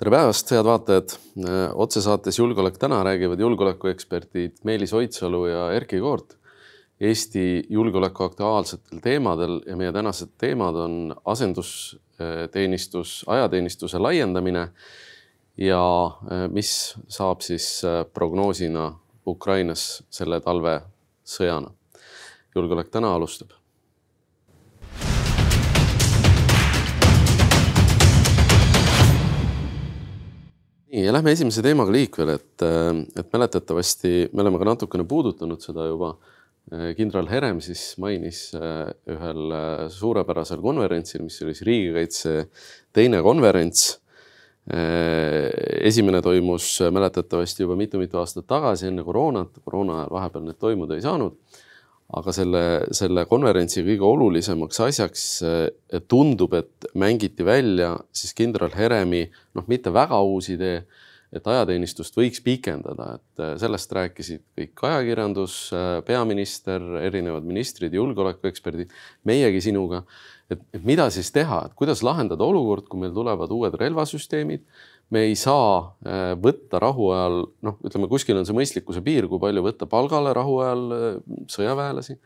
tere päevast, head vaatajad. otsesaates Julgeolek täna räägivad julgeolekueksperdid Meelis Oidsalu ja Erkki Koort Eesti julgeoleku aktuaalsetel teemadel ja meie tänased teemad on asendusteenistus, ajateenistuse laiendamine ja mis saab siis prognoosina Ukrainas selle talve sõjana. julgeolek täna alustab. Nii ja lähme esimese teemaga liikvele, et, et mäletatavasti me oleme ka natukene puudutanud seda juba. kindral Herem siis mainis ühel suurepärasel konverentsil, mis oli siis riigikaitse teine konverents. esimene toimus mäletatavasti juba mitu-mitu aastat tagasi enne koroonat, koroona ajal vahepeal need toimuda ei saanud aga selle, selle konverentsi kõige olulisemaks asjaks tundub, et mängiti välja siis kindral Heremi noh, mitte väga uus idee, et ajateenistust võiks pikendada, et sellest rääkisid kõik ajakirjandus, peaminister, erinevad ministrid, julgeolekueksperdid, meiegi sinuga. et mida siis teha, et kuidas lahendada olukord, kui meil tulevad uued relvasüsteemid me ei saa äh, võtta rahuajal, noh, ütleme kuskil on see mõistlikkuse piir, kui palju võtta palgale rahuajal äh, sõjaväelasi.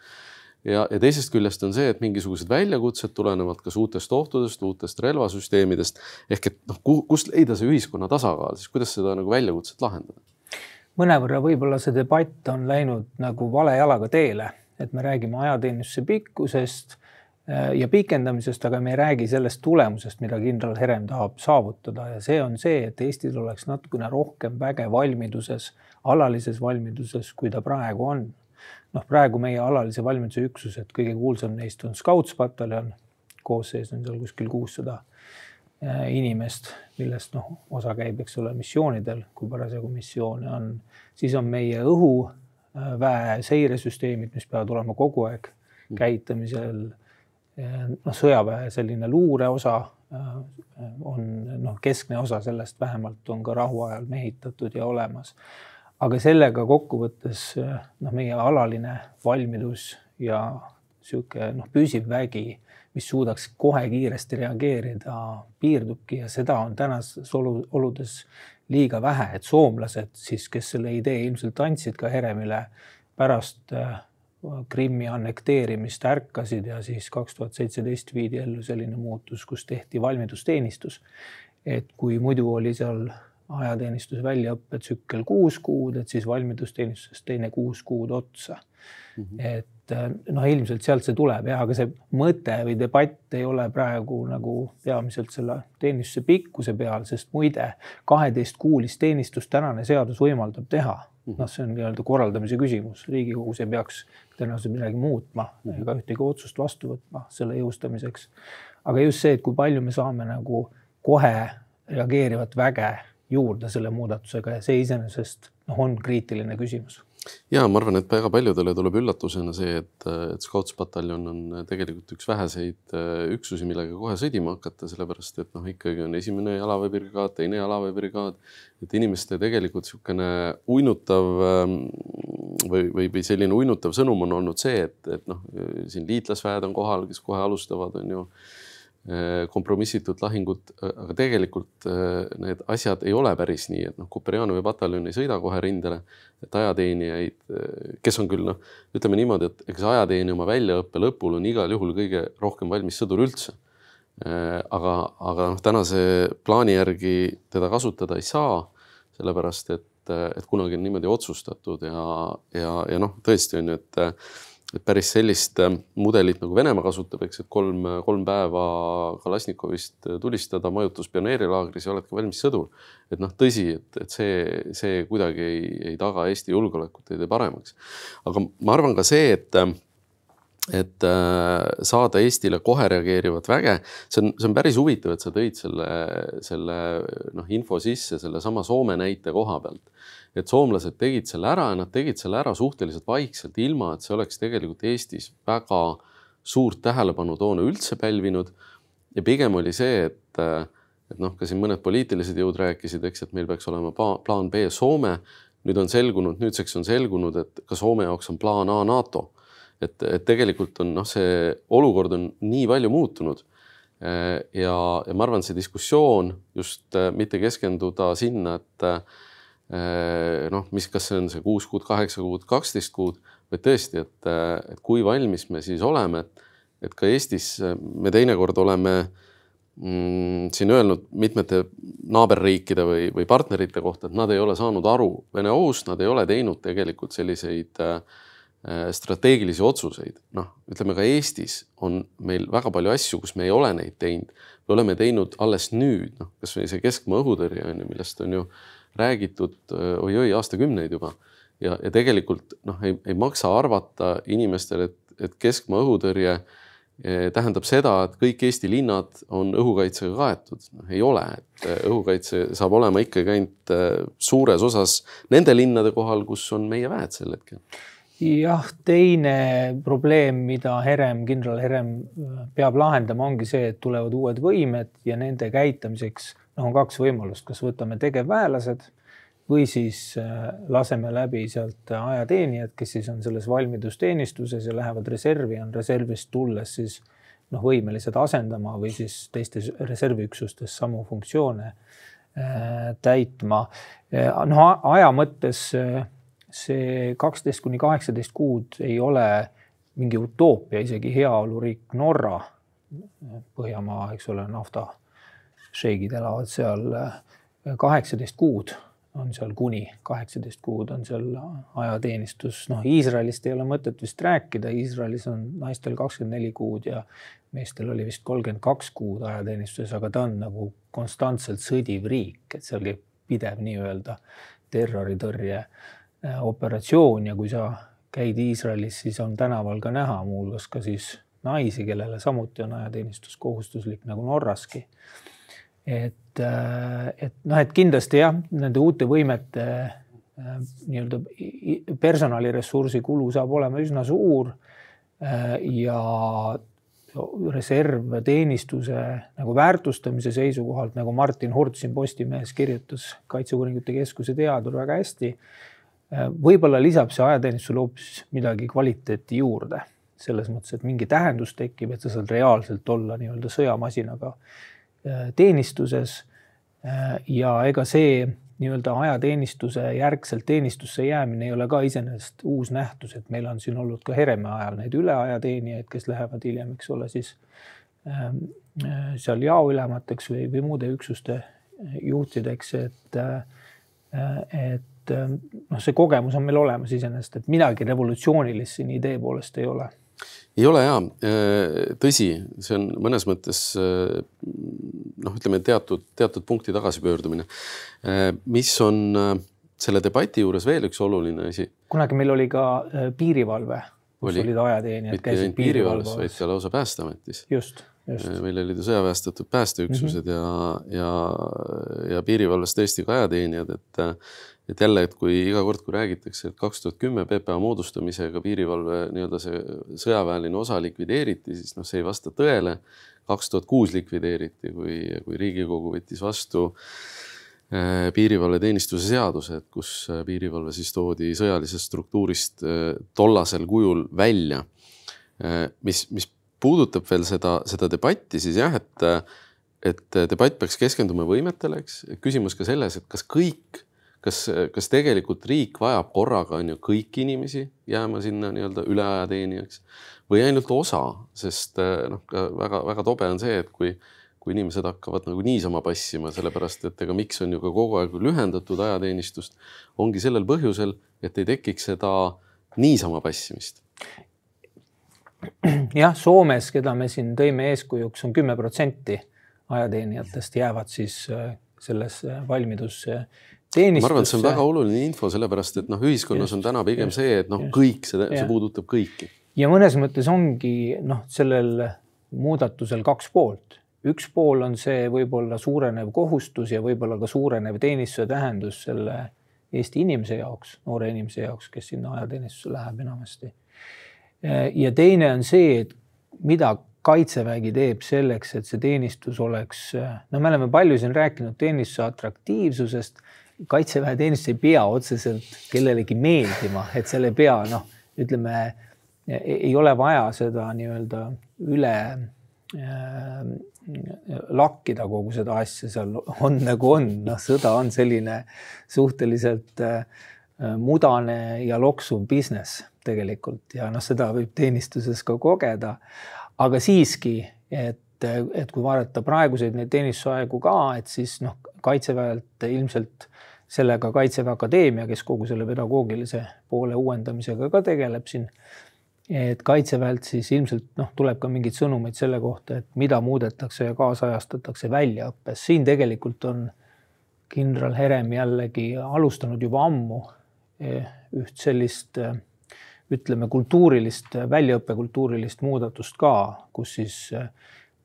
ja, ja teisest küljest on see, et mingisugused väljakutsed tulenevad kas uutest ohtudest, uutest relvasüsteemidest ehk et noh, kust leida see ühiskonna tasakaal, siis kuidas seda nagu väljakutset lahendada? mõnevõrra võib-olla see debatt on läinud nagu vale jalaga teele, et me räägime ajateenistuse pikkusest ja pikendamisest, aga me ei räägi sellest tulemusest, mida kindral Herem tahab saavutada. Ja see on see, et Eestil oleks natukene rohkem väge valmiduses, alalises valmiduses, kui ta praegu on. noh, praegu meie alalise valmiduse üksused, kõige kuulsam neist on Scoutspataljon, koosseis on seal kuskil kuussada äh, inimest, millest noh, osa käib, eks ole, missioonidel, kui parasjagu missioone on, siis on meie õhuväe seiresüsteemid, mis peavad olema kogu aeg käitamisel noh, sõjaväe selline luureosa äh, on noh, keskne osa sellest vähemalt on ka rahuajal mehitatud ja olemas. aga sellega kokkuvõttes noh, meie alaline valmidus ja niisugune noh, püsiv vägi, mis suudaks kohe kiiresti reageerida, piirdubki ja seda on tänases oludes liiga vähe, et soomlased siis, kes selle idee ilmselt andsid ka Heremile pärast äh, Krimmi annekteerimist ärkasid ja siis kaks tuhat seitseteist viidi ellu selline muutus, kus tehti valmidusteenistus. et kui muidu oli seal ajateenistuse väljaõppetsükkel kuus kuud, et siis valmidusteenistuses teine kuus kuud otsa mm. -hmm. et noh, ilmselt sealt see tuleb ja, aga see mõte või debatt ei ole praegu nagu peamiselt selle teenistuse pikkuse peal, sest muide kaheteistkuulist teenistust tänane seadus võimaldab teha. Noh, see on nii-öelda korraldamise küsimus, riigikogus ei peaks tõenäoliselt midagi muutma mhm. ega ühtegi otsust vastu võtma selle jõustamiseks. aga just see, et kui palju me saame nagu kohe reageerivat väge juurde selle muudatusega ja see iseenesest noh, on kriitiline küsimus ja ma arvan, et väga paljudele tuleb üllatusena see, et, et Scoutspataljon on tegelikult üks väheseid äh, üksusi, millega kohe sõdima hakata, sellepärast et noh, ikkagi on esimene jalaväebrigaad, teine jalaväebrigaad, et inimeste tegelikult niisugune uinutav ähm, või, või, või selline uinutav sõnum on olnud see, et, et noh, siin liitlasväed on kohal, kes kohe alustavad, on ju kompromissitut lahingut, aga tegelikult äh, need asjad ei ole päris nii, et noh, Kuperjanovi pataljon ei sõida kohe rindele, et ajateenijaid, äh, kes on küll noh, ütleme niimoodi, et eks ajateenija oma väljaõppe lõpul on igal juhul kõige rohkem valmis sõdur üldse. aga, aga noh, tänase plaani järgi teda kasutada ei saa, sellepärast et, et kunagi on niimoodi otsustatud ja, ja, ja noh, tõesti on ju, et et päris sellist äh, mudelit nagu Venemaa kasutab, eks, et kolm, kolm päeva Kalasnikovist tulistada, majutus pioneerilaagris ja oledki valmis sõdur. et noh, tõsi, et, et see, see kuidagi ei, ei taga Eesti julgeolekut, ei tee paremaks. aga ma arvan ka see, et et äh, saada Eestile kohe reageerivat väge, see on, see on päris huvitav, et sa tõid selle, selle noh, info sisse sellesama Soome näite koha pealt et soomlased tegid selle ära ja nad tegid selle ära suhteliselt vaikselt, ilma et see oleks tegelikult Eestis väga suurt tähelepanu toona üldse pälvinud. ja pigem oli see, et, et noh, ka siin mõned poliitilised jõud rääkisid, eks, et meil peaks olema plaan B Soome. nüüd on selgunud, nüüdseks on selgunud, et ka Soome jaoks on plaan A NATO. et, et tegelikult on noh, see olukord on nii palju muutunud ja, ja ma arvan, see diskussioon just mitte keskenduda sinna, et noh, mis, kas see on see kuus kuud, kaheksa kuud, kaksteist kuud, vaid tõesti, et, et kui valmis me siis oleme, et, et ka Eestis me teinekord oleme mm, siin öelnud mitmete naaberriikide või, või partnerite kohta, et nad ei ole saanud aru Vene ohust, nad ei ole teinud tegelikult selliseid äh, strateegilisi otsuseid. noh, ütleme ka Eestis on meil väga palju asju, kus me ei ole neid teinud. me oleme teinud alles nüüd, noh, kasvõi see keskmaa õhutõrje on ju, millest on ju räägitud oi-oi aastakümneid juba ja, ja tegelikult noh, ei, ei maksa arvata inimestele, et, et keskmaa õhutõrje eh, tähendab seda, et kõik Eesti linnad on õhukaitsega kaetud no,. ei ole, et eh, õhukaitse saab olema ikkagi ainult eh, suures osas nende linnade kohal, kus on meie väed sel hetkel. jah, teine probleem, mida Herem, kindral Herem peab lahendama, ongi see, et tulevad uued võimed ja nende käitamiseks noh, on kaks võimalust, kas võtame tegevväelased või siis äh, laseme läbi sealt ajateenijad, kes siis on selles valmidusteenistuses ja lähevad reservi, on reservist tulles siis noh, võimelised asendama või siis teistes reserviüksustes samu funktsioone äh, täitma. Äh, noh, aja mõttes see kaksteist kuni kaheksateist kuud ei ole mingi utoopia, isegi heaoluriik Norra, Põhjamaa, eks ole, nafta šeigid elavad seal kaheksateist kuud on seal kuni kaheksateist kuud on seal ajateenistus, noh, Iisraelist ei ole mõtet vist rääkida, Iisraelis on naistel kakskümmend neli kuud ja meestel oli vist kolmkümmend kaks kuud ajateenistuses, aga ta on nagu konstantselt sõdiv riik, et seal käib pidev nii-öelda terroritõrje äh, operatsioon. Ja kui sa käid Iisraelis, siis on tänaval ka näha muuhulgas ka siis naisi, kellele samuti on ajateenistus kohustuslik nagu Norraski et, äh, et noh, et kindlasti jah, nende uute võimete äh, nii-öelda personaliressursi kulu saab olema üsna suur. Äh, ja reservteenistuse nagu väärtustamise seisukohalt, nagu Martin Hurt siin Postimehes kirjutas, Kaitseuuringute Keskuse teadur väga hästi. võib-olla lisab see ajateenistusele hoopis midagi kvaliteeti juurde, selles mõttes, et mingi tähendus tekib, et sa saad reaalselt olla nii-öelda sõjamasinaga Äh, teenistuses. Äh, ja ega see nii-öelda ajateenistuse järgselt teenistusse jäämine ei ole ka iseenesest uus nähtus, et meil on siin olnud ka Hereme ajal neid üleajateenijaid, kes lähevad hiljem, eks ole, siis ähm, äh, seal jaoülemateks või, või muude üksuste juhtideks, et, et noh, see kogemus on meil olemas iseenesest, et midagi revolutsioonilist siin idee poolest ei ole ei ole ja, tõsi, see on mõnes mõttes noh, ütleme teatud, teatud punkti tagasipöördumine. mis on selle debati juures veel üks oluline asi? kunagi meil oli ka piirivalve, kus oli, olid ajateenijad, käisid piirivalves, vaid ka lausa Päästeametis. just, just. meil olid ju sõjaväestatud päästeüksused mm -hmm. ja, ja, ja piirivalves tõesti ka ajateenijad, et et jälle, et kui iga kord, kui räägitakse, et kaks tuhat kümme PPA moodustamisega piirivalve nii-öelda see sõjaväeline osa likvideeriti, siis noh, see ei vasta tõele. kaks tuhat kuus likvideeriti, kui, kui Riigikogu võttis vastu äh, piirivalveteenistuse seaduse, et kus äh, piirivalve siis toodi sõjalisest struktuurist äh, tollasel kujul välja. mis, mis puudutab veel seda, seda debatti, siis jah, et, et debatt peaks keskenduma võimetele, eks. küsimus ka selles, et kas kõik kas, kas tegelikult riik vajab korraga on ju kõiki inimesi jääma sinna nii-öelda üle ajateenijaks või ainult osa, sest eh, noh, väga-väga tobe on see, et kui, kui inimesed hakkavad nagu niisama passima, sellepärast et ega miks on ju ka kogu aeg lühendatud ajateenistust, ongi sellel põhjusel, et ei tekiks seda niisama passimist. Jah, Soomes, keda me siin tõime eeskujuks on, on kümme protsenti ajateenijatest jäävad siis eh, sellesse valmidusse ma arvan, et see on väga oluline info, sellepärast et noh, ühiskonnas just, on täna pigem just, see, et noh, kõik see, see puudutab kõiki. ja mõnes mõttes ongi noh, sellel muudatusel kaks poolt. üks pool on see võib-olla suurenev kohustus ja võib-olla ka suurenev teenistuse tähendus selle Eesti inimese jaoks, noore inimese jaoks, kes sinna ajateenistusse läheb enamasti. ja teine on see, et mida kaitsevägi teeb selleks, et see teenistus oleks, no me oleme palju siin rääkinud teenistuse atraktiivsusest kaitseväeteenistus ei pea otseselt kellelegi meeldima, et seal ei pea noh, ütleme ei ole vaja seda nii-öelda üle äh, lakkida kogu seda asja, seal on nagu on, noh, sõda on selline suhteliselt äh, mudane ja loksuv business tegelikult ja noh, seda võib teenistuses ka kogeda. aga siiski, et, et kui vaadata praeguseid neid teenistusaegu ka, et siis noh, kaitseväelt ilmselt sellega Kaitseväe Akadeemia, kes kogu selle pedagoogilise poole uuendamisega ka tegeleb siin et kaitseväelt siis ilmselt noh, tuleb ka mingeid sõnumeid selle kohta, et mida muudetakse ja kaasajastatakse väljaõppes. siin tegelikult on kindral Herem jällegi alustanud juba ammu eh, üht sellist ütleme, kultuurilist, väljaõppekultuurilist muudatust ka, kus siis eh,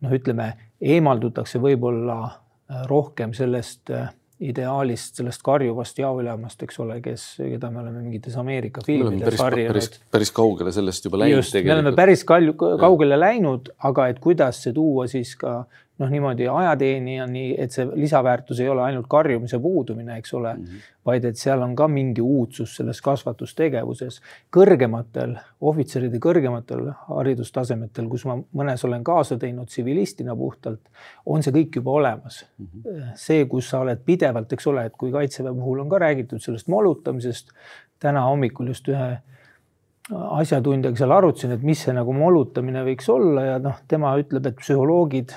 noh, ütleme, eemaldutakse võib-olla rohkem sellest ideaalist, sellest karjuvast jaoülemast, eks ole, kes, keda me oleme mingites Ameerika filmides harjunud. päris, päris kaugele sellest juba läinud. just, me oleme päris kalju, kaugele läinud, aga et kuidas see tuua siis ka noh, niimoodi ajateenijani, et see lisaväärtus ei ole ainult karjumise puudumine, eks ole mm, -hmm. vaid et seal on ka mingi uudsus selles kasvatustegevuses. kõrgematel ohvitseride kõrgematel haridustasemetel, kus ma mõnes olen kaasa teinud tsivilistina puhtalt, on see kõik juba olemas mm. -hmm. see, kus sa oled pidevalt, eks ole, et kui kaitseväe puhul on ka räägitud sellest molutamisest, täna hommikul just ühe asjatundjaga seal arutasin, et mis see nagu molutamine võiks olla ja noh, tema ütleb, et psühholoogid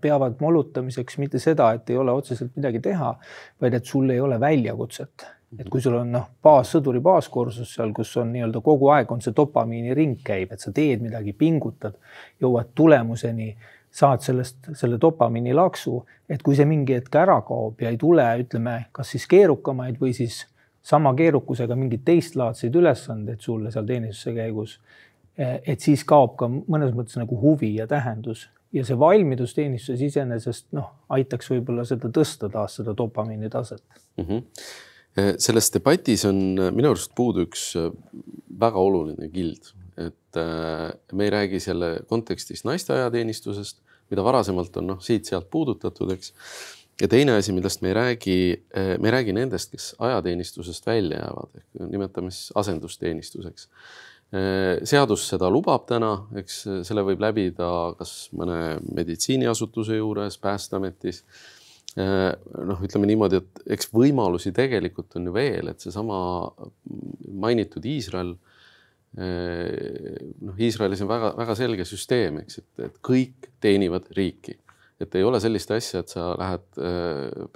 peavad molutamiseks mitte seda, et ei ole otseselt midagi teha, vaid et sul ei ole väljakutset. et kui sul on noh, baas, sõduri baaskursus seal, kus on nii-öelda kogu aeg on see dopamiini ring käib, et sa teed midagi, pingutad, jõuad tulemuseni, saad sellest selle dopamiini laksu, et kui see mingi hetk ära kaob ja ei tule, ütleme, kas siis keerukamaid või siis sama keerukusega mingeid teistlaadseid ülesandeid sulle seal teenistuse käigus, et siis kaob ka mõnes mõttes nagu huvi ja tähendus ja see valmidus teenistuses iseenesest noh, aitaks võib-olla seda tõsta taas seda dopamiini taset mm. -hmm. selles debatis on minu arust puudu üks äh, väga oluline kild, et me ei räägi selle kontekstis naiste ajateenistusest, mida varasemalt on noh, siit-sealt puudutatud, eks. ja teine asi, millest me ei räägi, me ei räägi nendest, kes ajateenistusest välja jäävad, nimetame siis asendusteenistuseks Äh, seadus seda lubab täna, eks selle võib läbida kas mõne meditsiiniasutuse juures, Päästeametis. Äh, noh, ütleme niimoodi, et eks võimalusi tegelikult on ju veel, et seesama mainitud Iisrael. Äh, noh, Iisraelis on väga-väga selge süsteem, eks, et, et kõik teenivad riiki, et ei ole sellist asja, et sa lähed,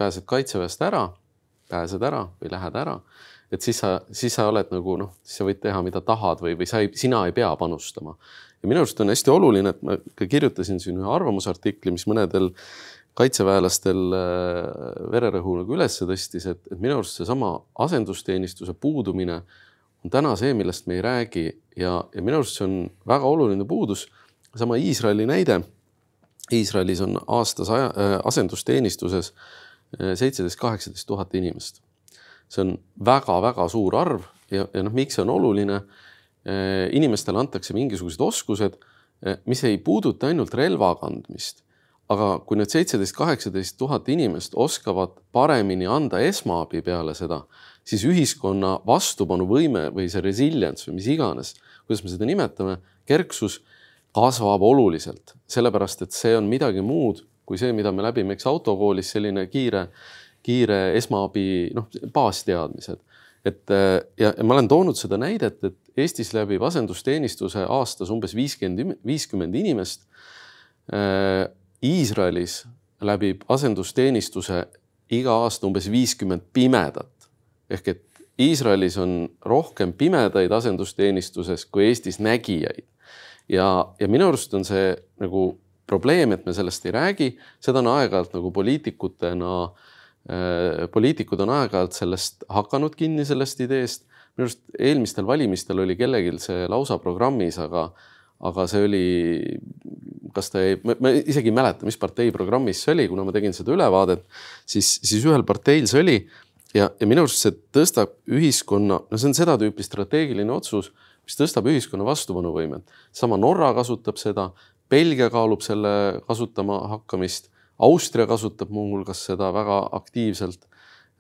pääsed kaitseväest ära, pääsed ära või lähed ära et siis sa, siis sa oled nagu noh, siis sa võid teha, mida tahad või, või sa ei, sina ei pea panustama. ja minu arust on hästi oluline, et ma ka kirjutasin siin ühe arvamusartikli, mis mõnedel kaitseväelastel äh, vererõhu nagu üles tõstis, et, et minu arust seesama asendusteenistuse puudumine on täna see, millest me ei räägi ja, ja minu arust see on väga oluline puudus. sama Iisraeli näide. Iisraelis on aastas aja, äh, asendusteenistuses äh, seitseteist, kaheksateist tuhat inimest see on väga-väga suur arv ja, ja noh, miks see on oluline? Eh, inimestele antakse mingisugused oskused, eh, mis ei puuduta ainult relva kandmist, aga kui need seitseteist, kaheksateist tuhat inimest oskavad paremini anda esmaabi peale seda, siis ühiskonna vastupanuvõime või see resilience või mis iganes, kuidas me seda nimetame, kerksus kasvab oluliselt, sellepärast et see on midagi muud kui see, mida me läbime, eks autokoolis selline kiire kiire esmaabi, noh, baasteadmised. et ja, ja ma olen toonud seda näidet, et Eestis läbib asendusteenistuse aastas umbes viiskümmend, viiskümmend inimest. Iisraelis läbib asendusteenistuse iga aasta umbes viiskümmend pimedat ehk et Iisraelis on rohkem pimedaid asendusteenistuses kui Eestis nägijaid. ja, ja minu arust on see nagu probleem, et me sellest ei räägi, seda on aeg-ajalt nagu poliitikutena äh, Äh, poliitikud on aeg-ajalt sellest hakanud kinni, sellest ideest. minu arust eelmistel valimistel oli kellelgi see lausa programmis, aga, aga see oli, kas ta ei, ma isegi ei mäleta, mis partei programmis see oli, kuna ma tegin seda ülevaadet, siis, siis ühel parteil see oli ja, ja minu arust see tõstab ühiskonna, no see on seda tüüpi strateegiline otsus, mis tõstab ühiskonna vastupanuvõimet. sama Norra kasutab seda, Belgia kaalub selle kasutama hakkamist Austria kasutab muuhulgas seda väga aktiivselt,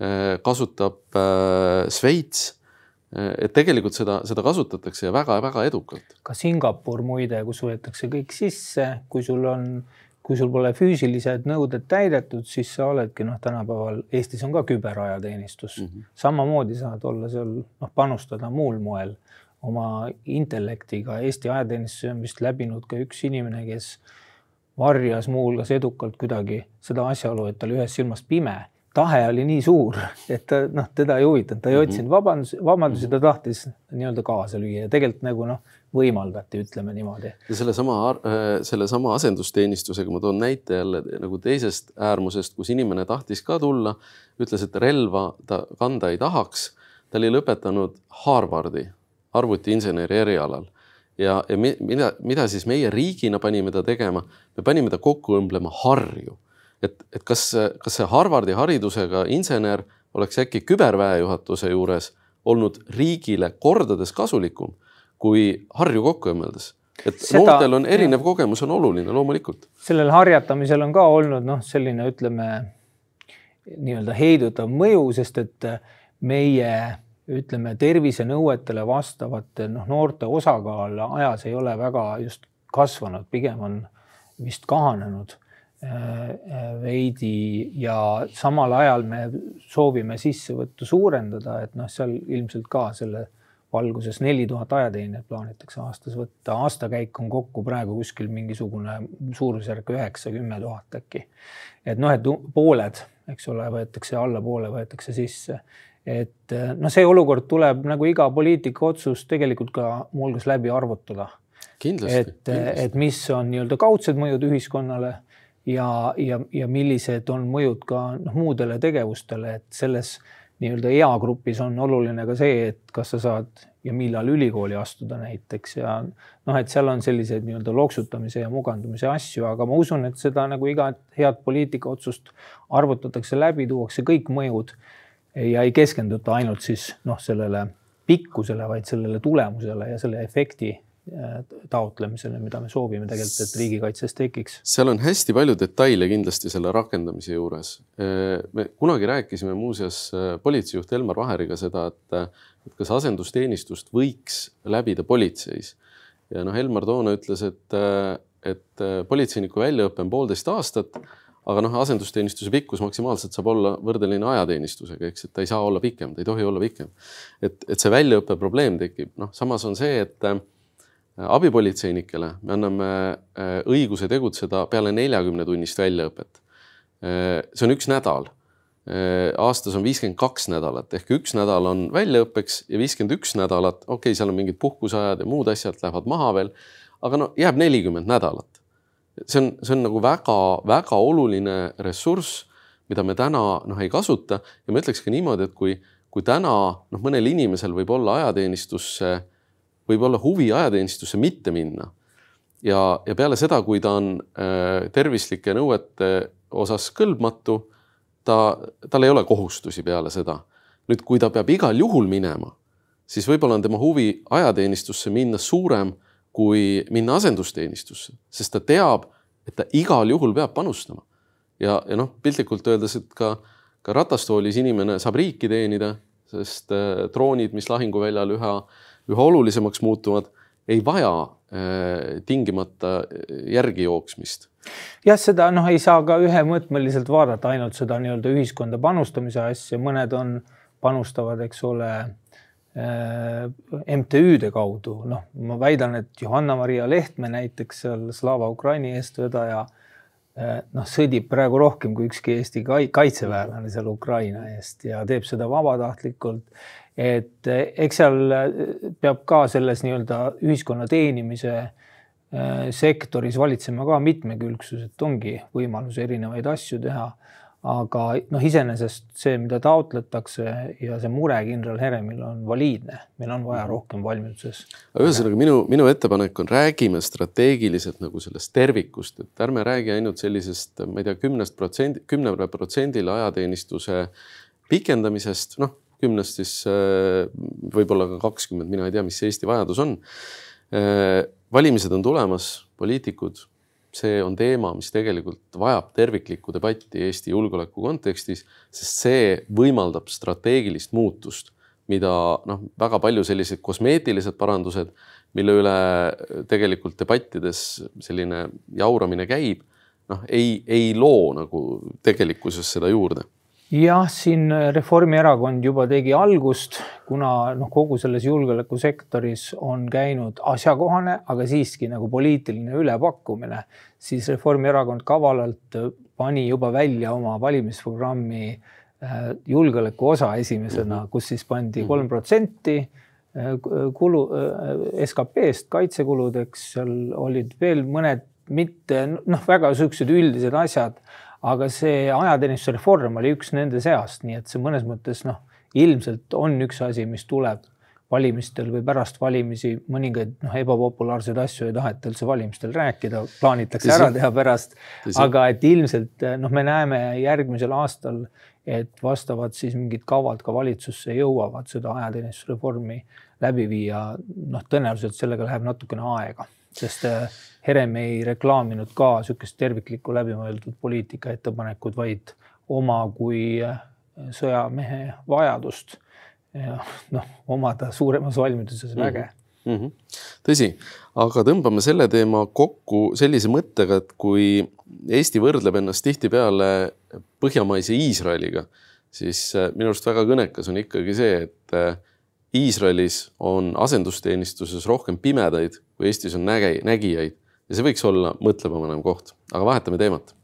äh, kasutab Šveits äh, et tegelikult seda, seda kasutatakse ja väga-väga edukalt. ka Singapur muide, kus võetakse kõik sisse, kui sul on, kui sul pole füüsilised nõuded täidetud, siis sa oledki noh, tänapäeval Eestis on ka küberajateenistus mm, -hmm. samamoodi saad olla seal noh, panustada muul moel oma intellektiga. Eesti ajateenistuse on vist läbinud ka üks inimene, kes varjas muuhulgas edukalt kuidagi seda asjaolu, et ta oli ühest silmast pime tahe oli nii suur, et ta noh, teda ei huvitanud, ta ei otsinud mhm. vabandus, vabandusi, ta tahtis nii-öelda kaasa lüüa ja tegelikult nagu noh, võimaldati, ütleme niimoodi. ja sellesama, äh, sellesama asendusteenistusega ma toon näite jälle nagu teisest äärmusest, kus inimene tahtis ka tulla, ütles, et relva ta kanda ei tahaks. ta oli lõpetanud Harvardi arvutiinseneri erialal ja, ja mida, mida siis meie riigina panime ta tegema, me panime ta kokku õmblema harju et, et kas, kas see Harvardi haridusega insener oleks äkki küberväejuhatuse juures olnud riigile kordades kasulikum kui Harju kokku õmmeldes? et Seda, noortel on erinev kogemus, on oluline loomulikult. sellel harjatamisel on ka olnud noh, selline ütleme nii-öelda heidutav mõju, sest et meie ütleme tervisenõuetele vastavate noh, noorte osakaal ajas ei ole väga just kasvanud, pigem on vist kahanenud Äh, veidi ja samal ajal me soovime sissevõttu suurendada, et noh, seal ilmselt ka selle valguses neli tuhat ajateenijat plaanitakse aastas võtta, aastakäik on kokku praegu kuskil mingisugune suurusjärk üheksa, kümme tuhat äkki. et noh, et pooled, eks ole, võetakse allapoole, võetakse sisse. Et noh, see olukord tuleb nagu iga poliitika otsus tegelikult ka muuhulgas läbi arvutada. et, et mis on nii-öelda kaudsed mõjud ühiskonnale ja, ja, ja millised on mõjud ka noh, muudele tegevustele, et selles nii-öelda eagrupis on oluline ka see, et kas sa saad ja millal ülikooli astuda näiteks. Ja noh, et seal on selliseid nii-öelda loksutamise ja mugandumise asju, aga ma usun, et seda nagu iga head poliitikaotsust arvutatakse läbi, tuuakse kõik mõjud ja ei keskenduta ainult siis noh, sellele pikkusele, vaid sellele tulemusele ja selle efekti Äh, taotlemisele, mida me soovime tegelikult, et riigikaitses tekiks. seal on hästi palju detaile kindlasti selle rakendamise juures. Äh, me kunagi rääkisime muuseas äh, politseijuht Elmar Vaheriga seda, et, et kas asendusteenistust võiks läbida politseis. ja noh, Elmar toona ütles, et, et politseiniku väljaõpe on poolteist aastat, aga noh, asendusteenistuse pikkus maksimaalselt saab olla võrdeline ajateenistusega, eks, et ta ei saa olla pikem, ta ei tohi olla pikem. et, et see väljaõppe probleem tekib, noh, samas on see, et abipolitseinikele me anname äh, õiguse tegutseda peale neljakümne tunnist väljaõpet. Äh, see on üks nädal. Äh, aastas on viiskümmend kaks nädalat ehk üks nädal on väljaõppeks ja viiskümmend üks nädalat, okei okay,, seal on mingid puhkuseajad ja muud asjad lähevad maha veel, aga no jääb nelikümmend nädalat. See on, see on nagu väga-väga oluline ressurss, mida me täna noh, ei kasuta ja ma ütleks ka niimoodi, et kui, kui täna noh, mõnel inimesel võib olla ajateenistusse võib olla huvi ajateenistusse mitte minna. ja, ja peale seda, kui ta on äh, tervislike nõuete osas kõlbmatu, ta, tal ei ole kohustusi peale seda. nüüd, kui ta peab igal juhul minema, siis võib-olla on tema huvi ajateenistusse minna suurem kui minna asendusteenistusse, sest ta teab, et ta igal juhul peab panustama. ja, ja noh, piltlikult öeldes, et ka, ka ratastoolis inimene saab riiki teenida, sest äh, droonid, mis lahinguväljal üha äh, üha olulisemaks muutuvad, ei vaja äh, tingimata järgi jooksmist. jah, seda noh, ei saa ka ühemõõtmeliselt vaadata ainult seda nii-öelda ühiskonda panustamise asja, mõned on, panustavad, eks ole äh, MTÜ-de kaudu, noh, ma väidan, et Johanna-Maria Lehtme näiteks seal Slava Ukraini eestvedaja äh, noh, sõdib praegu rohkem kui ükski Eesti kaitseväelane seal Ukraina eest ja teeb seda vabatahtlikult et eh, eks seal peab ka selles nii-öelda ühiskonna teenimise sektoris valitsema ka mitmekülgsus, et ongi võimalus erinevaid asju teha. Aga noh, iseenesest see, mida taotletakse ja see mure kindral Heremil on valiidne, meil on vaja mhm. rohkem valmiduses. ühesõnaga minu, minu ettepanek on, räägime strateegiliselt nagu sellest tervikust, et ärme räägi ainult sellisest, ma ei tea, kümnest protsendi, kümnele protsendile ajateenistuse pikendamisest, noh kümnest siis äh, võib-olla ka kakskümmend, mina ei tea, mis see Eesti vajadus on. Äh, valimised on tulemas, poliitikud, see on teema, mis tegelikult vajab terviklikku debatti Eesti julgeoleku kontekstis, sest see võimaldab strateegilist muutust, mida noh, väga palju sellised kosmeetilised parandused, mille üle tegelikult debattides selline jauramine käib noh, ei, ei loo nagu tegelikkuses seda juurde jah, siin Reformierakond juba tegi algust, kuna noh, kogu selles julgeolekusektoris on käinud asjakohane, aga siiski nagu poliitiline ülepakkumine, siis Reformierakond kavalalt pani juba välja oma valimisprogrammi äh, julgeoleku osa esimesena, mhm. kus siis pandi kolm protsenti äh, kulu äh, SKP-st kaitsekuludeks, seal olid veel mõned mitte noh, väga siuksed üldised asjad aga see ajateenistuse reform oli üks nende seast, nii et see mõnes mõttes noh, ilmselt on üks asi, mis tuleb valimistel või pärast valimisi mõningaid noh, ebapopulaarseid asju ei taheta üldse valimistel rääkida, plaanitakse ära teha pärast. aga et ilmselt noh, me näeme järgmisel aastal, et vastavad siis mingid kavad ka valitsusse jõuavad seda ajateenistusreformi läbi viia. noh, tõenäoliselt sellega läheb natukene aega, sest Herem ei reklaaminud ka niisugust terviklikku läbimõeldud poliitika ettepanekut, vaid oma kui äh, sõjamehe vajadust ja noh, omada suuremas valmiduses väge mm. -hmm. tõsi, aga tõmbame selle teema kokku sellise mõttega, et kui Eesti võrdleb ennast tihtipeale põhjamaise Iisraeliga, siis äh, minu arust väga kõnekas on ikkagi see, et äh, Iisraelis on asendusteenistuses rohkem pimedaid, kui Eestis on näge-, nägijaid ja see võiks olla mõtlemapanev koht, aga vahetame teemat.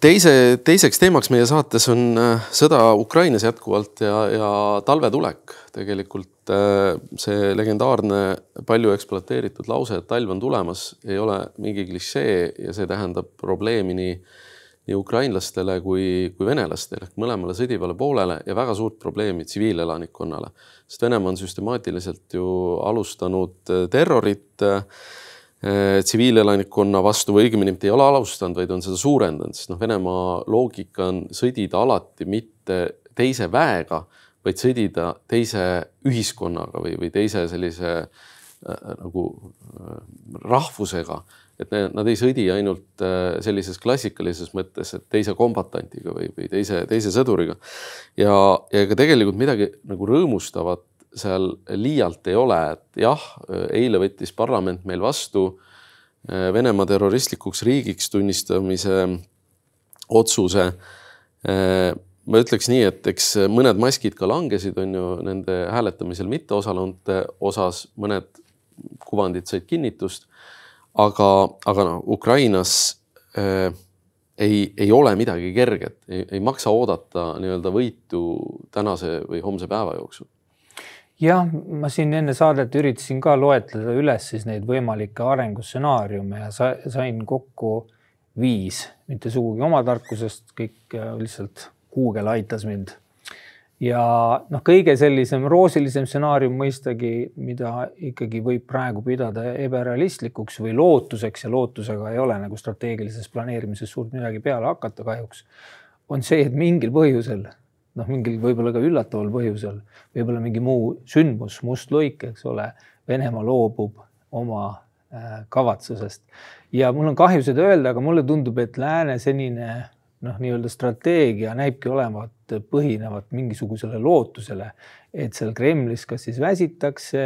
teise, teiseks teemaks meie saates on äh, sõda Ukrainas jätkuvalt ja, ja talvetulek. tegelikult äh, see legendaarne palju ekspluateeritud lause, et talv on tulemas, ei ole mingi klišee ja see tähendab probleemi nii nii ukrainlastele kui, kui venelastele ehk mõlemale sõdivale poolele ja väga suurt probleemi tsiviilelanikkonnale. sest Venemaa on süstemaatiliselt ju alustanud äh, terrorit äh, tsiviilelanikkonna vastu või õigemini mitte ei ole alustanud, vaid on seda suurendanud, sest noh, Venemaa loogika on sõdida alati mitte teise väega, vaid sõdida teise ühiskonnaga või, või teise sellise äh, nagu äh, rahvusega et nad ei sõdi ainult äh, sellises klassikalises mõttes, et teise kombatandiga või, või teise, teise sõduriga. ja, ja ega tegelikult midagi nagu rõõmustavat seal liialt ei ole, et jah, eile võttis parlament meil vastu äh, Venemaa terroristlikuks riigiks tunnistamise otsuse. Äh, ma ütleks nii, et eks mõned maskid ka langesid, on ju nende hääletamisel mitteosalunute osas, mõned kuvandid said kinnitust aga, aga noh, Ukrainas äh, ei, ei ole midagi kerget, ei maksa oodata nii-öelda võitu tänase või homse päeva jooksul. jah, ma siin enne saadet üritasin ka loetleda üles siis neid võimalikke arengustsenaariume ja sa, sain kokku viis, mitte sugugi oma tarkusest, kõik äh, lihtsalt Google aitas mind ja noh, kõige sellisem roosilisem stsenaarium mõistagi, mida ikkagi võib praegu pidada ebarealistlikuks või lootuseks ja lootusega ei ole nagu strateegilises planeerimises suurt midagi peale hakata kahjuks, on see, et mingil põhjusel, noh, mingil võib-olla ka üllataval põhjusel, võib-olla mingi muu sündmus, must luik, eks ole, Venemaa loobub oma äh, kavatsusest. Ja mul on kahju seda öelda, aga mulle tundub, et lääne senine noh, nii-öelda strateegia näibki olevat põhinevat mingisugusele lootusele, et seal Kremlis kas siis väsitakse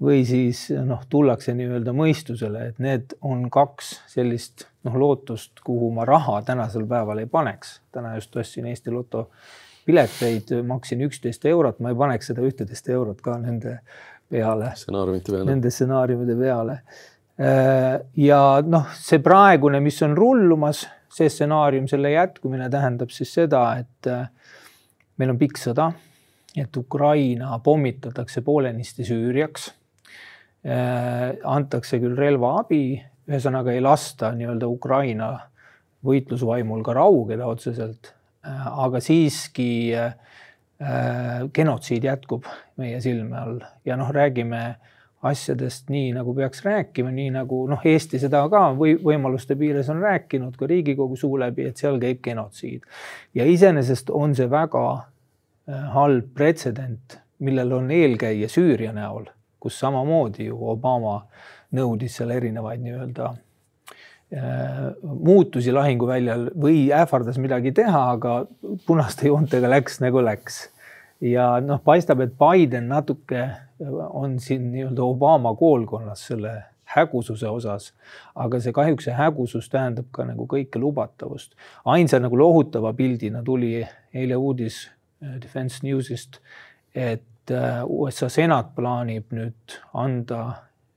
või siis noh, tullakse nii-öelda mõistusele, et need on kaks sellist noh, lootust, kuhu ma raha tänasel päeval ei paneks. täna just ostsin Eesti Loto pileteid, maksin üksteist eurot, ma ei paneks seda ühteteist eurot ka nende peale. stsenaariumite peale. Nende stsenaariumide peale. ja noh, see praegune, mis on rullumas see stsenaarium, selle jätkumine tähendab siis seda, et äh, meil on pikk sõda, et Ukraina pommitatakse poolenisti Süüriaks. Äh, antakse küll relvaabi, ühesõnaga ei lasta nii-öelda Ukraina võitlusvaimul ka raugeda otseselt, äh, aga siiski genotsiid jätkub meie silme all ja noh, räägime asjadest nii, nagu peaks rääkima, nii nagu noh, Eesti seda ka või võimaluste piires on rääkinud ka Riigikogu suu läbi, et seal käib genotsiid. ja iseenesest on see väga äh, halb pretsedent, millel on eelkäija Süüria näol, kus samamoodi ju Obama nõudis seal erinevaid nii-öelda äh, muutusi lahinguväljal või ähvardas midagi teha, aga punaste joontega läks nagu läks ja noh, paistab, et Biden natuke on siin nii-öelda Obama koolkonnas selle hägususe osas. aga see kahjuks see hägusus tähendab ka nagu kõike lubatavust. ainsa nagu lohutava pildina tuli eile uudis äh, Defense Newsist, et äh, USA senat plaanib nüüd anda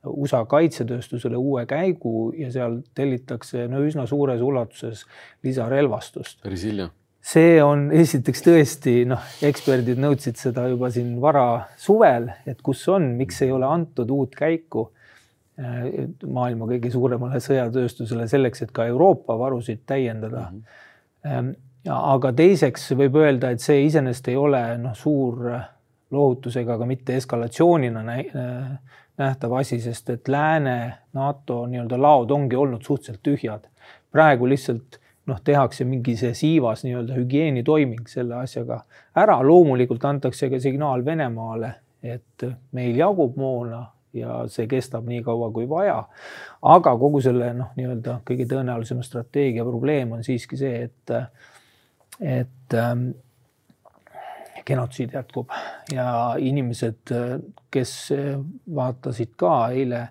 USA kaitsetööstusele uue käigu ja seal tellitakse no üsna suures ulatuses lisarelvastust. päris hilja see on esiteks tõesti noh, eksperdid nõudsid seda juba siin vara suvel, et kus on, miks ei ole antud uut käiku äh, maailma kõige suuremale sõjatööstusele selleks, et ka Euroopa varusid täiendada mm. -hmm. Ja, aga teiseks võib öelda, et see iseenesest ei ole noh, suur lohutusega, aga mitte eskalatsioonina nähtav asi, sest et lääne NATO nii-öelda laod ongi olnud suhteliselt tühjad. praegu lihtsalt noh, tehakse mingi see siivas nii-öelda hügieenitoiming selle asjaga ära, loomulikult antakse ka signaal Venemaale, et meil jagub moona ja see kestab nii kaua kui vaja. aga kogu selle noh, nii-öelda kõige tõenäolisema strateegia probleem on siiski see, et, et ähm, genotsiid jätkub ja inimesed, kes vaatasid ka eile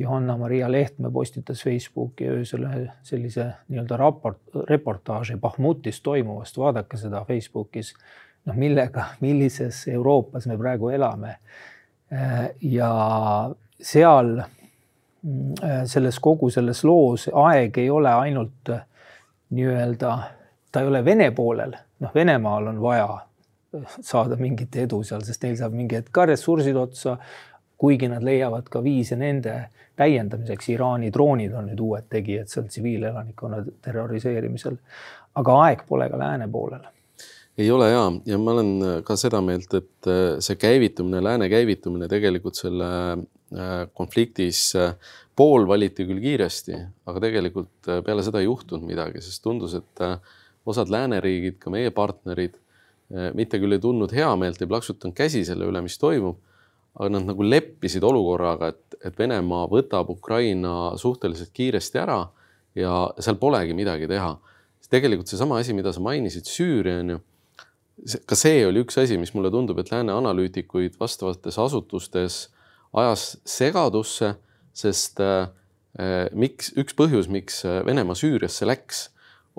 Johanna-Maria Lehtme postitas Facebooki öösel sellise nii-öelda raport, reportaaži Bahmutis toimuvast, vaadake seda Facebookis. noh, millega, millises Euroopas me praegu elame. ja seal selles kogu selles loos aeg ei ole ainult nii-öelda, ta ei ole Vene poolel, noh, Venemaal on vaja saada mingit edu seal, sest neil saab mingi hetk ka ressursid otsa kuigi nad leiavad ka viise nende täiendamiseks. Iraani droonid on nüüd uued tegijad seal tsiviilelanikkonna terroriseerimisel. aga aeg pole ka lääne poolel ei ole ja, ja ma olen ka seda meelt, et äh, see käivitumine, lääne käivitumine tegelikult selle äh, konfliktis äh, pool valiti küll kiiresti, aga tegelikult peale seda ei juhtunud midagi, sest tundus, et osad lääneriigid, ka meie partnerid, mitte küll ei tundnud heameelt, ei plaksutanud käsi selle üle, mis toimub aga nad nagu leppisid olukorraga, et, et Venemaa võtab Ukraina suhteliselt kiiresti ära ja seal polegi midagi teha. tegelikult seesama asi, mida sa mainisid, Süüria on ju, ka see oli üks asi, mis mulle tundub, et lääne analüütikuid vastavates asutustes ajas segadusse, sest äh, miks, üks põhjus, miks Venemaa Süüriasse läks,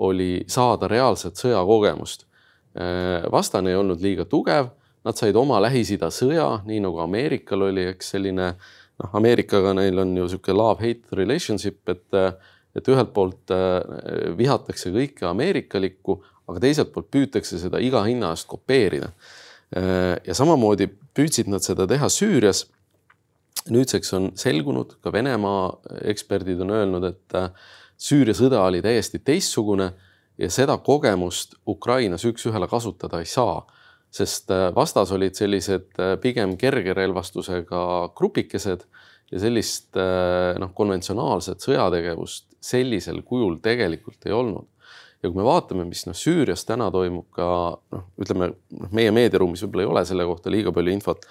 oli saada reaalset sõjakogemust äh,. vastane ei olnud liiga tugev Nad said oma Lähis-Ida sõja, nii nagu Ameerikal oli, eks selline noh, Ameerikaga neil on ju niisugune love-hate relationship, et et ühelt poolt äh, vihatakse kõike ameerikalikku, aga teiselt poolt püütakse seda iga hinna eest kopeerida. Äh, ja samamoodi püüdsid nad seda teha Süürias. nüüdseks on selgunud, ka Venemaa eksperdid on öelnud, et äh, Süüria sõda oli täiesti teistsugune ja seda kogemust Ukrainas üks-ühele kasutada ei saa sest äh, vastas olid sellised äh, pigem kerge relvastusega grupikesed ja sellist äh, noh, konventsionaalset sõjategevust sellisel kujul tegelikult ei olnud. ja kui me vaatame, mis noh, Süürias täna toimub ka noh, ütleme noh, meie meediaruumis võib-olla ei ole selle kohta liiga palju infot.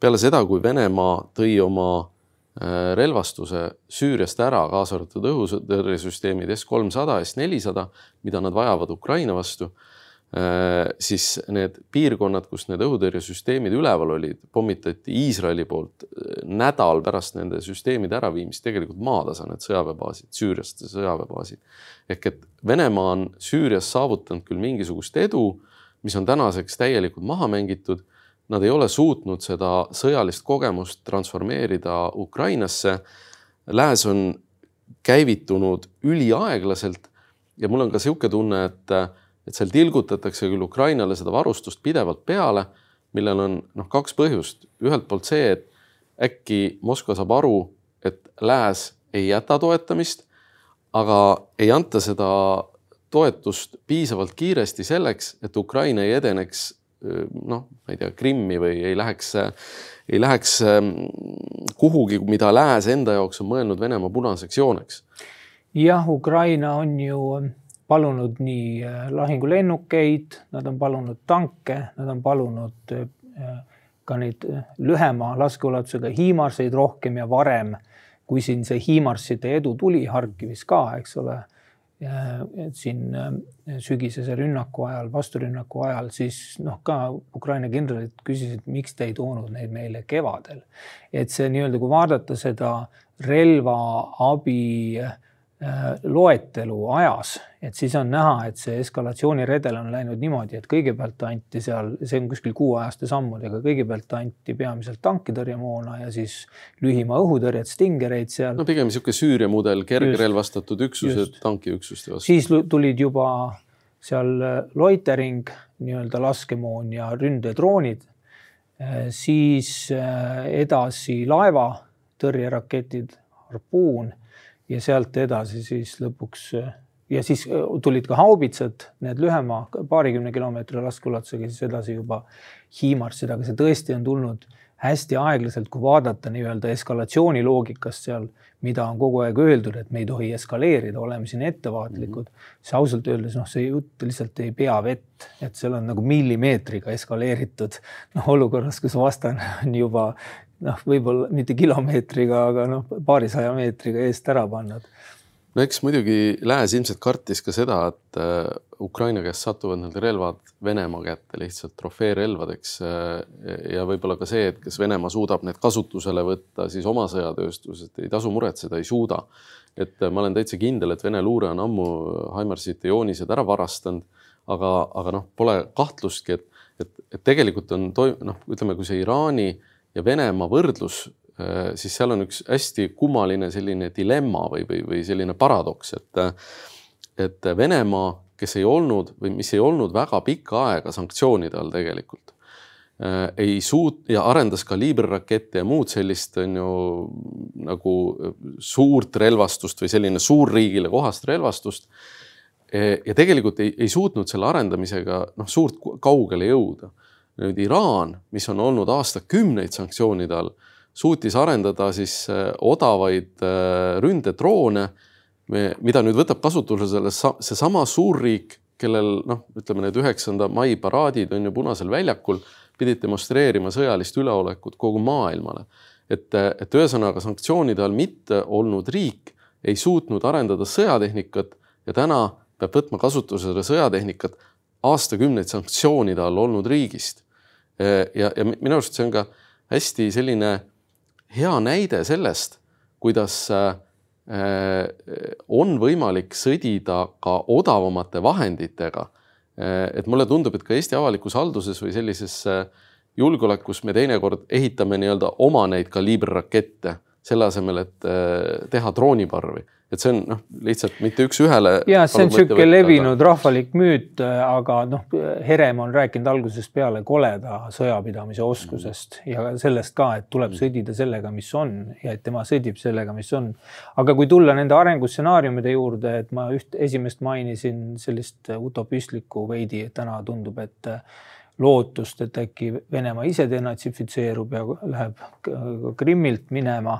peale seda, kui Venemaa tõi oma relvastuse Süüriast ära, kaasa arvatud õhutõrjesüsteemid S-300, S-400, mida nad vajavad Ukraina vastu siis need piirkonnad, kus need õhutõrjesüsteemid üleval olid, pommitati Iisraeli poolt äh, nädal pärast nende süsteemide äraviimist tegelikult maatasa, need sõjaväebaasid, Süüriast sõjaväebaasid. ehk et Venemaa on Süürias saavutanud küll mingisugust edu, mis on tänaseks täielikult maha mängitud. Nad ei ole suutnud seda sõjalist kogemust transformeerida Ukrainasse. Lääs on käivitunud üliaeglaselt ja mul on ka niisugune tunne, et et seal tilgutatakse küll Ukrainale seda varustust pidevalt peale, millel on noh, kaks põhjust. ühelt poolt see, et äkki Moskva saab aru, et lääs ei jäta toetamist, aga ei anta seda toetust piisavalt kiiresti selleks, et Ukraina ei edeneks noh, ma ei tea, Krimmi või ei läheks, ei läheks kuhugi, mida lääs enda jaoks on mõelnud Venemaa punaseks jooneks. jah, Ukraina on ju palunud nii äh, lahingulennukeid, nad on palunud tanke, nad on palunud äh, ka neid äh, lühema laskeulatusega hiimarseid rohkem ja varem, kui siin see hiimarside edu tuli Harkivis ka, eks ole. siin sügisese rünnaku ajal, vasturünnaku ajal, siis noh, ka Ukraina kindralid küsisid, miks te ei toonud neid meile kevadel. et see nii-öelda, kui vaadata seda relvaabi Äh, loetelu ajas, et siis on näha, et see eskalatsiooniredel on läinud niimoodi, et kõigepealt anti seal, see on kuskil kuuajaste sammudega, kõigepealt anti peamiselt tankitõrjemoona ja siis lühimaa õhutõrjet, Stingereid seal. no pigem niisugune Süüria mudel, kergrelvastatud üksused tankiüksuste vastu. siis tulid juba seal äh, loitering, nii-öelda laskemoon ja ründedroonid. Äh, siis edasi laevatõrjeraketid, harpuun ja sealt edasi siis lõpuks ja siis äh, tulid ka haubitsad, need lühema paarikümne kilomeetri laskeulatusega, siis edasi juba HIMARS-id, aga see tõesti on tulnud hästi aeglaselt, kui vaadata nii-öelda eskalatsiooni loogikast seal, mida on kogu aeg öeldud, et me ei tohi eskaleerida, oleme siin ettevaatlikud mm. -hmm. siis ausalt öeldes noh, see jutt lihtsalt ei pea vett, et seal on nagu millimeetriga eskaleeritud noh, olukorras, kus vastane on juba noh, võib-olla mitte kilomeetriga, aga noh, paarisaja meetriga eest ära pannud. no eks muidugi Lääs ilmselt kartis ka seda, et äh, Ukraina käest satuvad need relvad Venemaa kätte lihtsalt trofeerelvadeks äh, ja võib-olla ka see, et kas Venemaa suudab need kasutusele võtta siis oma sõjatööstuses, et ei tasu muretseda, ei suuda. et äh, ma olen täitsa kindel, et Vene luure on ammu Haimarsite joonised ära varastanud, aga, aga noh, pole kahtlustki, et, et, et tegelikult on toim-, noh, ütleme, kui see Iraani äh, ja Venemaa võrdlus, äh, siis seal on üks hästi kummaline selline dilemma või, või, või selline paradoks, et, et Venemaa, kes ei olnud või mis ei olnud väga pikka aega sanktsioonide all tegelikult, äh, ei suut- ja arendas ka liiberrakette ja muud sellist on ju nagu suurt relvastust või selline suurriigile kohast relvastust. ja tegelikult ei, ei suutnud selle arendamisega noh, suurt kaugele jõuda nüüd Iraan, mis on olnud aastakümneid sanktsioonide all, suutis arendada siis äh, odavaid äh, ründedroone, mida nüüd võtab kasutusele seesama suurriik, kellel noh, ütleme need üheksanda mai paraadid on ju Punasel väljakul, pidid demonstreerima sõjalist üleolekut kogu maailmale. et, et ühesõnaga sanktsioonide all mitte olnud riik ei suutnud arendada sõjatehnikat ja täna peab võtma kasutusele sõjatehnikat aastakümneid sanktsioonide all olnud riigist ja, ja minu arust see on ka hästi selline hea näide sellest, kuidas äh, on võimalik sõdida ka odavamate vahenditega. Äh, et mulle tundub, et ka Eesti avalikus halduses või sellises äh, julgeolekus me teinekord ehitame nii-öelda oma neid kaliiberrakette selle asemel, et teha drooniparvi et see on noh, lihtsalt mitte üks-ühele. ja see on niisugune levinud rahvalik müüt, aga noh, Herem on rääkinud algusest peale koleda sõjapidamise oskusest mm. ja sellest ka, et tuleb mm. sõdida sellega, mis on ja et tema sõdib sellega, mis on. aga kui tulla nende arengustsenaariumide juurde, et ma üht esimest mainisin sellist utopistlikku veidi, et täna tundub, et lootust, et äkki Venemaa ise denatsifitseerub ja läheb Krimmilt minema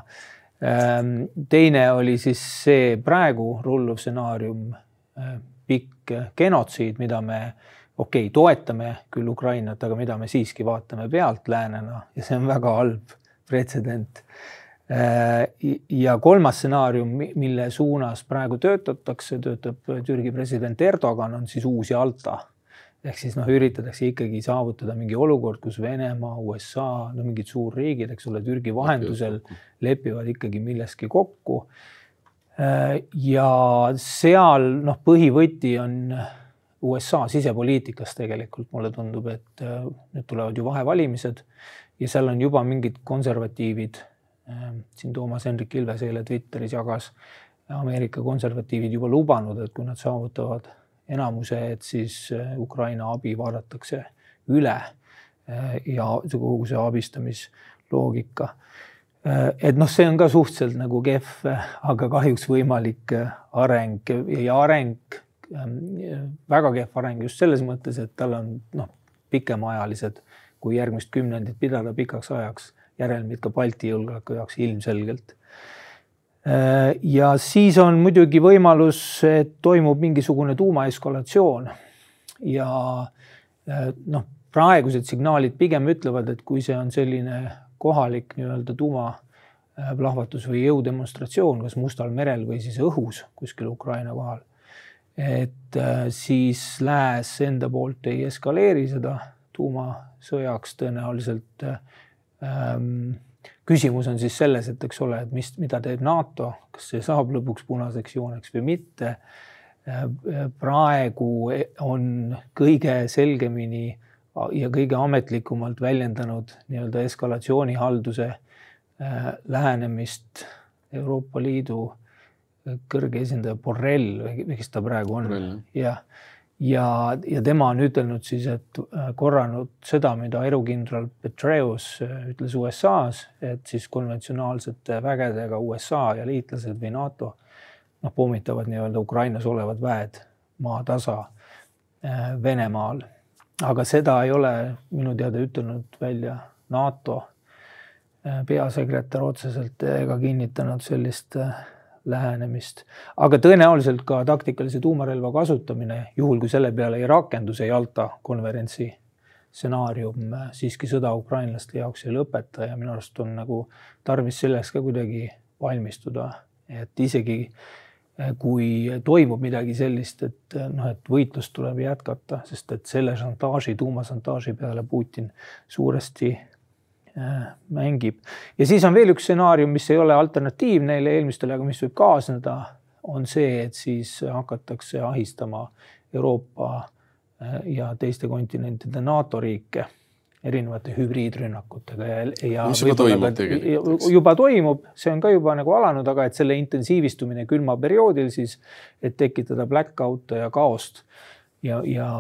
teine oli siis see praegu rulluv stsenaarium, eh, pikk genotsiid, mida me okei okay,, toetame küll Ukrainat, aga mida me siiski vaatame pealt läänena ja see on väga halb pretsedent. Eh, ja kolmas stsenaarium, mille suunas praegu töötatakse, töötab Türgi president Erdogan, on siis uus Jalta ehk siis noh, üritatakse ikkagi saavutada mingi olukord, kus Venemaa, USA, no mingid suurriigid, eks ole, Türgi vahendusel lepivad ikkagi milleski kokku. Äh, ja seal noh, põhivõti on USA sisepoliitikas tegelikult mulle tundub, et äh, nüüd tulevad ju vahevalimised ja seal on juba mingid konservatiivid. Äh, siin Toomas Hendrik Ilves eile Twitteris jagas Ameerika konservatiivid juba lubanud, et kui nad saavutavad enamuse, et siis äh, Ukraina abi vaadatakse üle äh, ja kogu see abistamisloogika. Äh, et noh, see on ka suhteliselt nagu kehv, aga kahjuks võimalik areng ja areng, ähm, väga kehv areng just selles mõttes, et tal on noh, pikemaajalised, kui järgmist kümnendit pidada pikaks ajaks, järelmid ka Balti julgeoleku jaoks ilmselgelt ja siis on muidugi võimalus, et toimub mingisugune tuumaeskalatsioon. ja äh, noh, praegused signaalid pigem ütlevad, et kui see on selline kohalik nii-öelda tuumaplahvatus või jõudemonstratsioon, kas Mustal merel või siis õhus kuskil Ukraina kohal, et siis lääs enda poolt ei eskaleeri seda tuumasõjaks tõenäoliselt ähm, küsimus on siis selles, et eks ole, et mis, mida teeb NATO, kas see saab lõpuks punaseks jooneks või mitte. praegu on kõige selgemini ja kõige ametlikumalt väljendanud nii-öelda eskalatsioonihalduse äh, lähenemist Euroopa Liidu kõrge esindaja Borrell või kes ta praegu on, jah. Ja, ja tema on ütelnud siis, et äh, korranud seda, mida erukindral Petraeus äh, ütles USA-s, et siis konventsionaalsete vägedega USA ja liitlased või NATO noh, pommitavad nii-öelda Ukrainas olevad väed maatasa äh, Venemaal. aga seda ei ole minu teada ütelnud välja NATO peasekretär otseselt ega kinnitanud sellist lähenemist, aga tõenäoliselt ka taktikalise tuumarelva kasutamine, juhul kui selle peale ei rakendu see Jalta konverentsi stsenaarium, siiski sõda ukrainlaste jaoks ei lõpeta ja minu arust on nagu tarvis selleks ka kuidagi valmistuda, et isegi eh, kui toimub midagi sellist, et eh, noh, et võitlust tuleb jätkata, sest et selle šantaaži, tuumašantaaži peale Putin suuresti Äh, mängib. ja siis on veel üks stsenaarium, mis ei ole alternatiiv neile eelmistele, aga mis võib kaasneda, on see, et siis hakatakse ahistama Euroopa äh, ja teiste kontinentide NATO riike erinevate hübriidrünnakutega ja, ja. mis juba toimub tegelikult. juba toimub, see on ka juba nagu alanud, aga et selle intensiivistumine külmaperioodil siis, et tekitada blackout'e ja kaost ja, ja,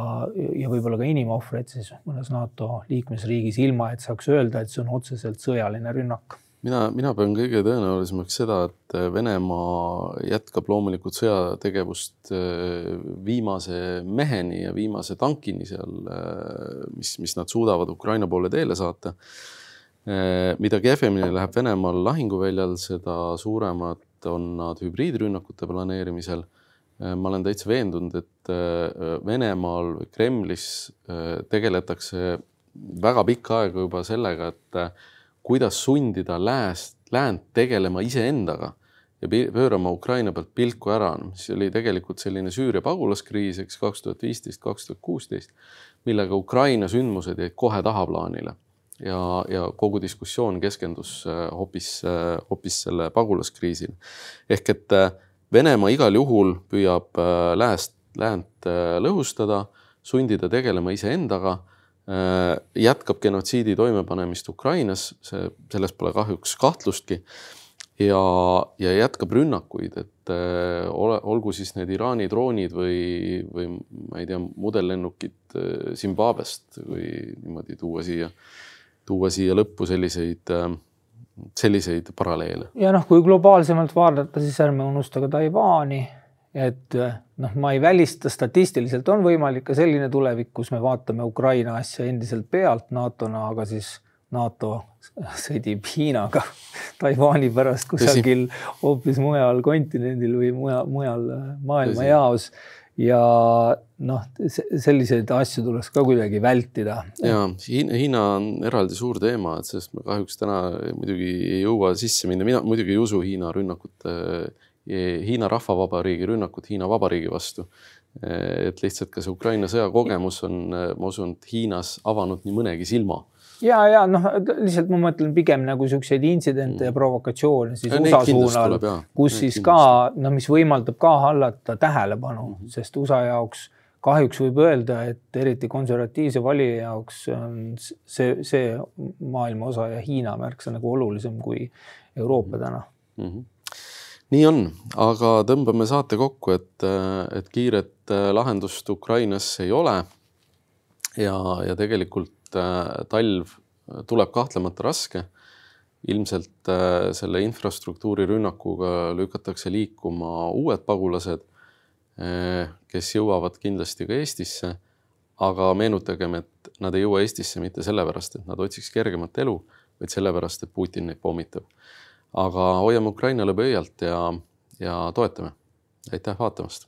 ja võib-olla ka inimohvreid siis mõnes NATO liikmesriigis, ilma et saaks öelda, et see on otseselt sõjaline rünnak mina, mina pean kõige tõenäolisemaks seda, et Venemaa jätkab loomulikult sõjategevust äh, viimase meheni ja viimase tankini seal, äh, mis, mis nad suudavad Ukraina poole teele saata. Äh, mida kehvemini läheb Venemaal lahinguväljal, seda suuremad on nad hübriidrünnakute planeerimisel ma olen täitsa veendunud, et äh, Venemaal või Kremlis äh, tegeletakse väga pikka aega juba sellega, et kuidas sundida lääst, läänt tegelema iseendaga ja pöörama Ukraina pealt pilku ära, mis oli tegelikult selline Süüria pagulaskriis, eks kaks tuhat viisteist, kaks tuhat kuusteist, millega Ukraina sündmused jäid kohe tahaplaanile ja, ja kogu diskussioon keskendus hoopis, hoopis selle pagulaskriisile. ehk et äh, Venemaa igal juhul püüab äh, lääst, läänt äh, lõhustada, sundida tegelema iseendaga, äh, jätkab genotsiidi toimepanemist Ukrainas, see, selles pole kahjuks kahtlustki. ja, ja jätkab rünnakuid, et ole, olgu siis need Iraani droonid või, või ma ei tea, modellennukid Zimbabwest või niimoodi tuua siia, tuua siia lõppu selliseid äh, selliseid paralleele. ja noh, kui globaalsemalt vaadata, siis ärme unusta ka Taiwan'i, et noh, ma ei välista, statistiliselt on võimalik ka selline tulevik, kus me vaatame Ukraina asja endiselt pealt NATO-na, aga siis NATO sõdib Hiinaga Taiwan'i pärast kusagil hoopis mujal kontinendil või mujal, mujal maailmajaos ja noh, selliseid asju tuleks ka kuidagi vältida. ja Hiina, Hiina on eraldi suur teema, et sellest me kahjuks täna muidugi ei jõua sisse minna, mina muidugi ei usu Hiina rünnakut, Hiina Rahvavabariigi rünnakut Hiina Vabariigi vastu. et lihtsalt ka see Ukraina sõja kogemus on, ma usun, et Hiinas avanud nii mõnegi silma ja, ja noh, lihtsalt ma mõtlen pigem nagu siukseid intsidente mm. ja provokatsioone siis ja USA suunal, kus siis ka no mis võimaldab ka hallata tähelepanu mm, -hmm. sest USA jaoks kahjuks võib öelda, et eriti konservatiivse valija jaoks on see, see maailma osa ja Hiina märksa nagu olulisem kui Euroopa täna mm. -hmm nii on, aga tõmbame saate kokku, et, et kiiret lahendust Ukrainas ei ole. ja, ja tegelikult Äh, talv tuleb kahtlemata raske. ilmselt äh, selle infrastruktuuri rünnakuga lükatakse liikuma uued pagulased, äh, kes jõuavad kindlasti ka Eestisse. aga meenutagem, et nad ei jõua Eestisse mitte sellepärast, et nad otsiks kergemat elu, vaid sellepärast, et Putin neid pommitab. aga hoiame Ukrainale pöialt ja, ja toetame. aitäh vaatamast